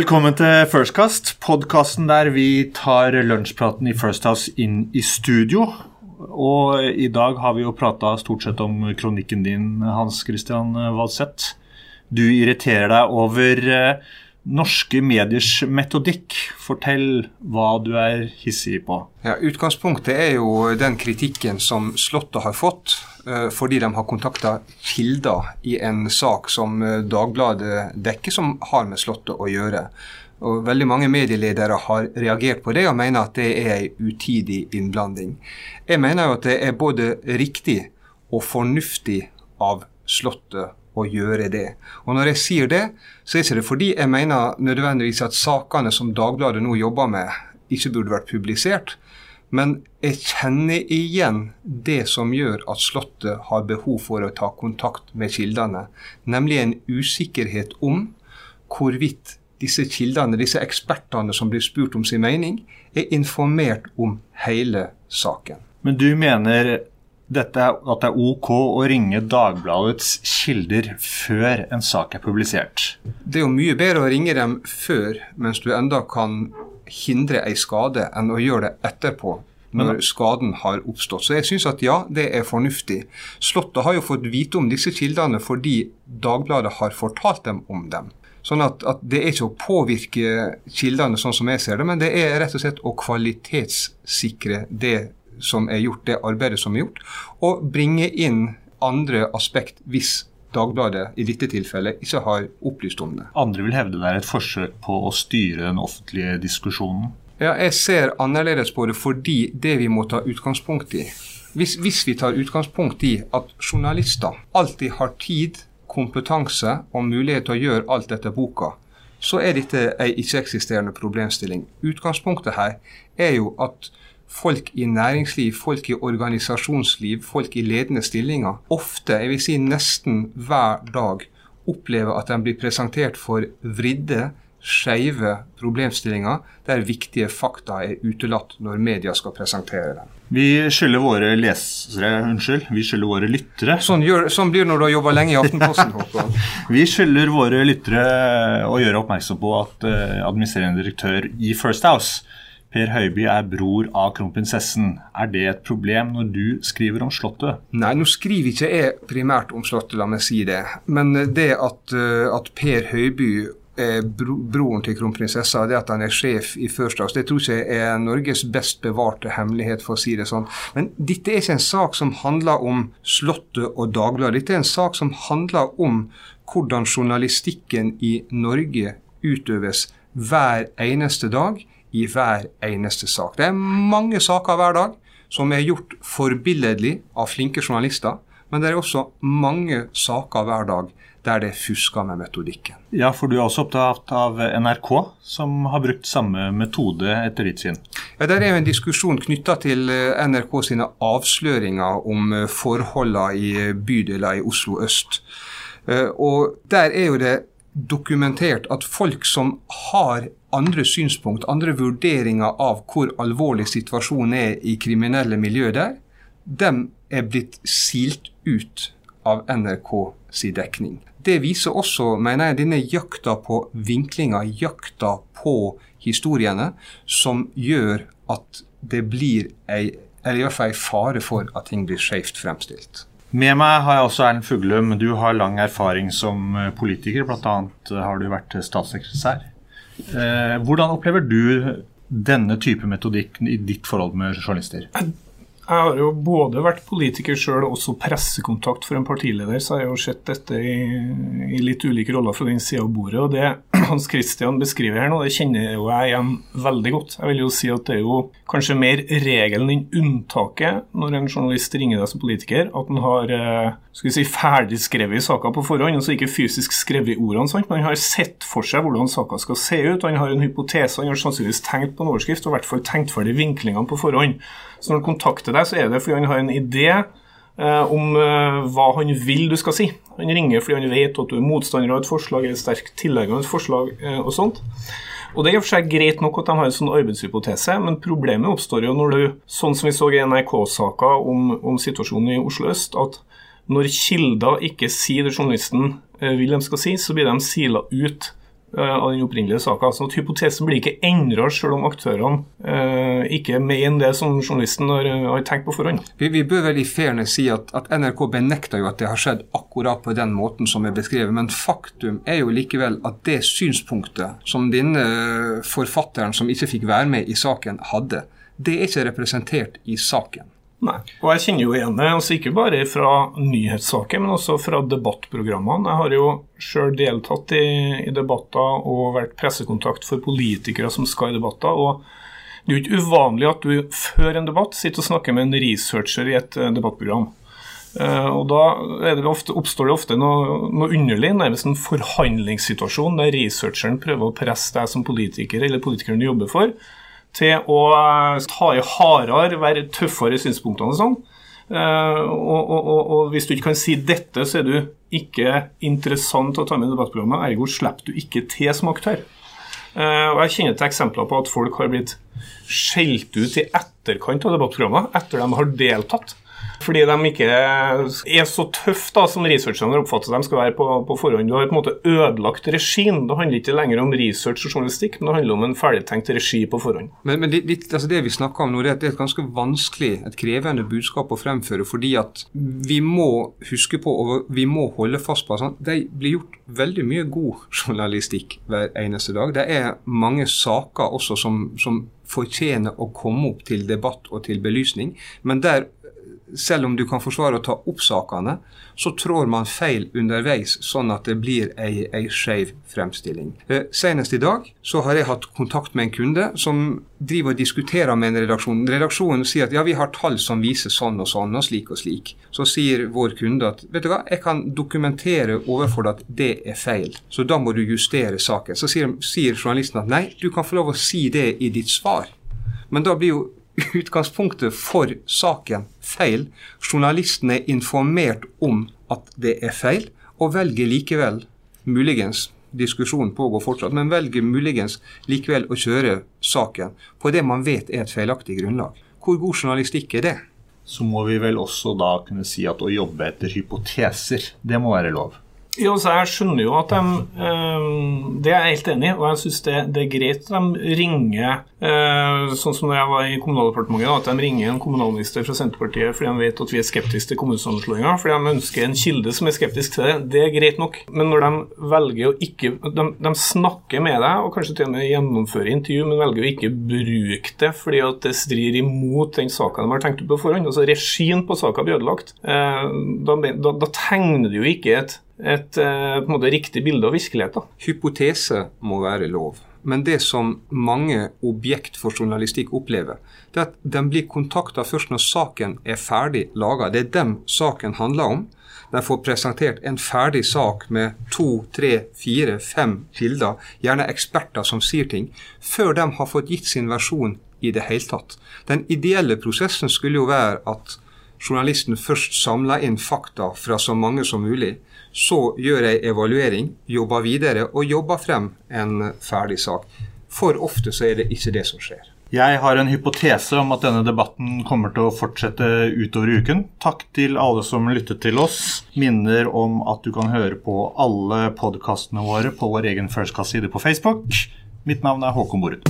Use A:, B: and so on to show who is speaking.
A: Velkommen til Firstcast, podkasten der vi tar lunsjpraten i First House inn i studio. Og i dag har vi jo prata stort sett om kronikken din, Hans Christian Valseth. Du irriterer deg over eh, norske mediers metodikk. Fortell hva du er hissig på.
B: Ja, Utgangspunktet er jo den kritikken som Slottet har fått uh, fordi de har kontakta kilder i en sak som uh, Dagbladet dekker, som har med Slottet å gjøre. Og Veldig mange medieledere har reagert på det og mener at det er en utidig innblanding. Jeg mener jo at det er både riktig og fornuftig av Slottet å gjøre det. Og Når jeg sier det, så er det ikke fordi jeg mener nødvendigvis at sakene som Dagbladet nå jobber med, ikke burde vært publisert. Men jeg kjenner igjen det som gjør at Slottet har behov for å ta kontakt med kildene. Nemlig en usikkerhet om hvorvidt disse kildene, disse ekspertene som blir spurt om sin mening, er informert om hele saken.
A: Men du mener dette, at det er OK å ringe Dagbladets kilder før en sak er publisert?
B: Det er jo mye bedre å ringe dem før, mens du enda kan hindre ei skade, enn å gjøre det etterpå. Når skaden har oppstått. Så jeg syns at ja, det er fornuftig. Slottet har jo fått vite om disse kildene fordi Dagbladet har fortalt dem om dem. Sånn at, at, Det er ikke å påvirke kildene sånn som jeg ser det, men det er rett og slett å kvalitetssikre det som er gjort, det arbeidet som er gjort, og bringe inn andre aspekt hvis Dagbladet i dette tilfellet ikke har opplyst om det.
A: Andre vil hevde det er et forsøk på å styre den offentlige diskusjonen?
B: Ja, Jeg ser annerledes på det fordi det vi må ta utgangspunkt i hvis, hvis vi tar utgangspunkt i at journalister alltid har tid, kompetanse og mulighet til å gjøre alt etter boka, så er dette ei ikke-eksisterende problemstilling. Utgangspunktet her er jo at folk i næringsliv, folk i organisasjonsliv, folk i ledende stillinger ofte, jeg vil si nesten hver dag, opplever at de blir presentert for vridde, skeive problemstillinger der viktige fakta er utelatt når media skal presentere dem.
A: Vi skylder våre lesere, unnskyld, vi skylder våre lyttere
B: Sånn, gjør, sånn blir det når du har jobba lenge i Aftenposten. Håkon.
A: vi skylder våre lyttere å gjøre oppmerksom på at uh, administrerende direktør i First House Per Høiby er bror av kronprinsessen. Er det et problem når du skriver om Slottet?
B: Nei, nå skriver ikke jeg primært om Slottet, la meg si det. Men det at, eh, at Per Høiby bro, broren til kronprinsessa, det at han er sjef i First House, det tror jeg er Norges best bevarte hemmelighet, for å si det sånn. Men dette er ikke en sak som handler om Slottet og Dagbladet. Dette er en sak som handler om hvordan journalistikken i Norge utøves hver eneste dag i hver eneste sak. Det er mange saker hver dag som er gjort forbilledlig av flinke journalister. Men det er også mange saker hver dag der det er fuska med metodikken.
A: Ja, for du er også opptatt av NRK, som har brukt samme metode etter ditt syn?
B: Ja, Der er jo en diskusjon knytta til eh, NRK sine avsløringer om eh, forholdene i bydeler i Oslo øst. Eh, og der er jo det dokumentert at folk som har andre synspunkt, andre vurderinger av hvor alvorlig situasjonen er i kriminelle miljø der, dem er blitt silt ut av NRK si dekning. Det viser også, mener jeg, denne jakta på vinklinger, jakta på historiene, som gjør at det blir ei, eller i hvert fall ei fare for at ting blir skjevt fremstilt.
A: Med meg har jeg også Erlend Fuglum. Du har lang erfaring som eh, politiker. Bl.a. Eh, har du vært statssekretær. Eh, hvordan opplever du denne type metodikk i ditt forhold med journalister?
C: Jeg har jo både vært politiker sjøl og også pressekontakt for en partileder, så jeg har jo sett dette i, i litt ulike roller fra den sida av bordet. og Det Hans Christian beskriver her nå, det kjenner jo jeg igjen veldig godt. Jeg vil jo si at det er jo kanskje mer regelen enn unntaket når en journalist ringer deg som politiker, at han har eh, skal vi si, ferdigskrevet saker på forhånd, altså ikke fysisk skrevet ordene, sant? men han har sett for seg hvordan saka skal se ut. Han har en hypotese, han har sannsynligvis tenkt på en overskrift og i hvert fall tenkt ferdig vinklingene på forhånd. Så når han kontakter deg, så er det fordi han har en idé om eh, hva han vil du skal si. Han ringer fordi han vet at du er motstander av et forslag, eller sterk tilhenger av et forslag eh, og sånt. Og Det er i og for seg greit nok at de har en sånn arbeidshypotese, men problemet oppstår jo når du, sånn som vi så i NRK-saka om, om, situasjonen i Oslo øst, at når kilder ikke sier det journalisten vil de skal si, så blir de sila ut av den opprinnelige saka. Sånn at hypotesen blir ikke endra selv om aktørene uh, ikke mener det som journalisten har, har tenkt på forhånd.
B: Vi, vi, bør vel i fairness si at, at NRK benekter jo at det har skjedd akkurat på den måten som er beskrevet, men faktum er jo likevel at det synspunktet som denne forfatteren som ikke fikk være med i saken, hadde, det er ikke representert i saken.
C: Nei. Og jeg kjenner jo igjen det, altså ikke bare fra nyhetssaker, men også fra debattprogrammene. Jeg har jo sjøl deltatt i, i, debatter og vært pressekontakt for politikere som skal i debatter. og Det er jo ikke uvanlig at du før en debatt sitter og snakker med en researcher i et eh, debattprogram. Uh, og Da det ofte, oppstår det ofte noe, noe underlig, nærmest en forhandlingssituasjon der researcheren prøver å presse deg som politiker eller politikeren du jobber for, til å eh, ta i hardere, være tøffere i synspunktene og sånn. Uh, og, og, og, og, hvis du ikke kan si dette, så er du ikke interessant å ta med i debattprogrammet. Ergo slipper du ikke til som aktør. Uh, og Jeg kjenner til eksempler på at folk har blitt skjelt ut i etterkant av debattprogrammet, etter de har deltatt. Fordi de ikke er så tøffe da, som researcherne oppfatter de skal være på, på, forhånd. Du har på en måte ødelagt regien. Det handler ikke lenger om research og journalistikk, men det handler om en ferdigtenkt regi på forhånd.
B: Men, men det, altså det, vi snakker om nå, det er et ganske vanskelig, et krevende budskap å fremføre. Fordi at vi må huske på, og vi må holde fast på at det blir gjort veldig mye god journalistikk hver eneste dag. Det er mange saker også som, som fortjener å komme opp til debatt og til belysning. Men der selv om du kan forsvare å ta opp sakene, så trår man feil underveis, sånn at det blir ei, ei skeiv fremstilling. Eh, senest i dag så har jeg hatt kontakt med en kunde som driver og diskuterer med en redaksjon. Redaksjonen sier at ja, vi har tall som viser sånn og sånn og slik og slik. Så sier vår kunde at vet du hva, jeg kan dokumentere overfor deg at det er feil, så da må du justere saken. Så sier, sier journalisten at nei, du kan få lov å si det i ditt svar. Men da blir jo utgangspunktet for saken feil. Journalisten er informert om at det er feil, og velger likevel, muligens diskusjonen pågår fortsatt, men velger muligens likevel å kjøre saken på det man vet er et feilaktig grunnlag. Hvor god journalistikk er det?
A: Så må vi vel også da kunne si at å jobbe etter hypoteser, det må være lov.
C: Jo, så Jeg skjønner jo at de um, Det er jeg helt enig i, og jeg syns det, det, er greit at de ringer uh, Sånn som da jeg var i Kommunaldepartementet, at de ringer en kommunalminister fra Senterpartiet fordi de vet at vi er skeptiske til kommunesammenslåinger, fordi de ønsker en kilde som er skeptisk til det. Det er greit nok. Men når de velger å ikke De, de snakker med deg, og kanskje til og med gjennomfører intervju, men velger å ikke bruke det fordi at det strir imot den saka de har tenkt på forhånd. Altså regien på saka blir ødelagt. Eh, da, da, da tegner det jo ikke et et på en måte, riktig bilde av virkeligheten.
B: Hypotese må være lov. Men det som mange objekt for journalistikk opplever, det er at de blir kontakta først når saken er ferdig laga. Det er dem saken handler om. De får presentert en ferdig sak med to, tre, fire, fem kilder, gjerne eksperter som sier ting, før de har fått gitt sin versjon i det hele tatt. Den ideelle prosessen skulle jo være at journalisten først samler inn fakta fra så mange som mulig, så gjør jeg evaluering, jobber videre og jobber frem en ferdig sak. For ofte så er det ikke det som skjer.
A: Jeg har en hypotese om at denne debatten kommer til å fortsette utover uken. Takk til alle som lyttet til oss. Minner om at du kan høre på alle podkastene våre på vår egen Firstcast-side på Facebook. Mitt navn er Håkon Borud.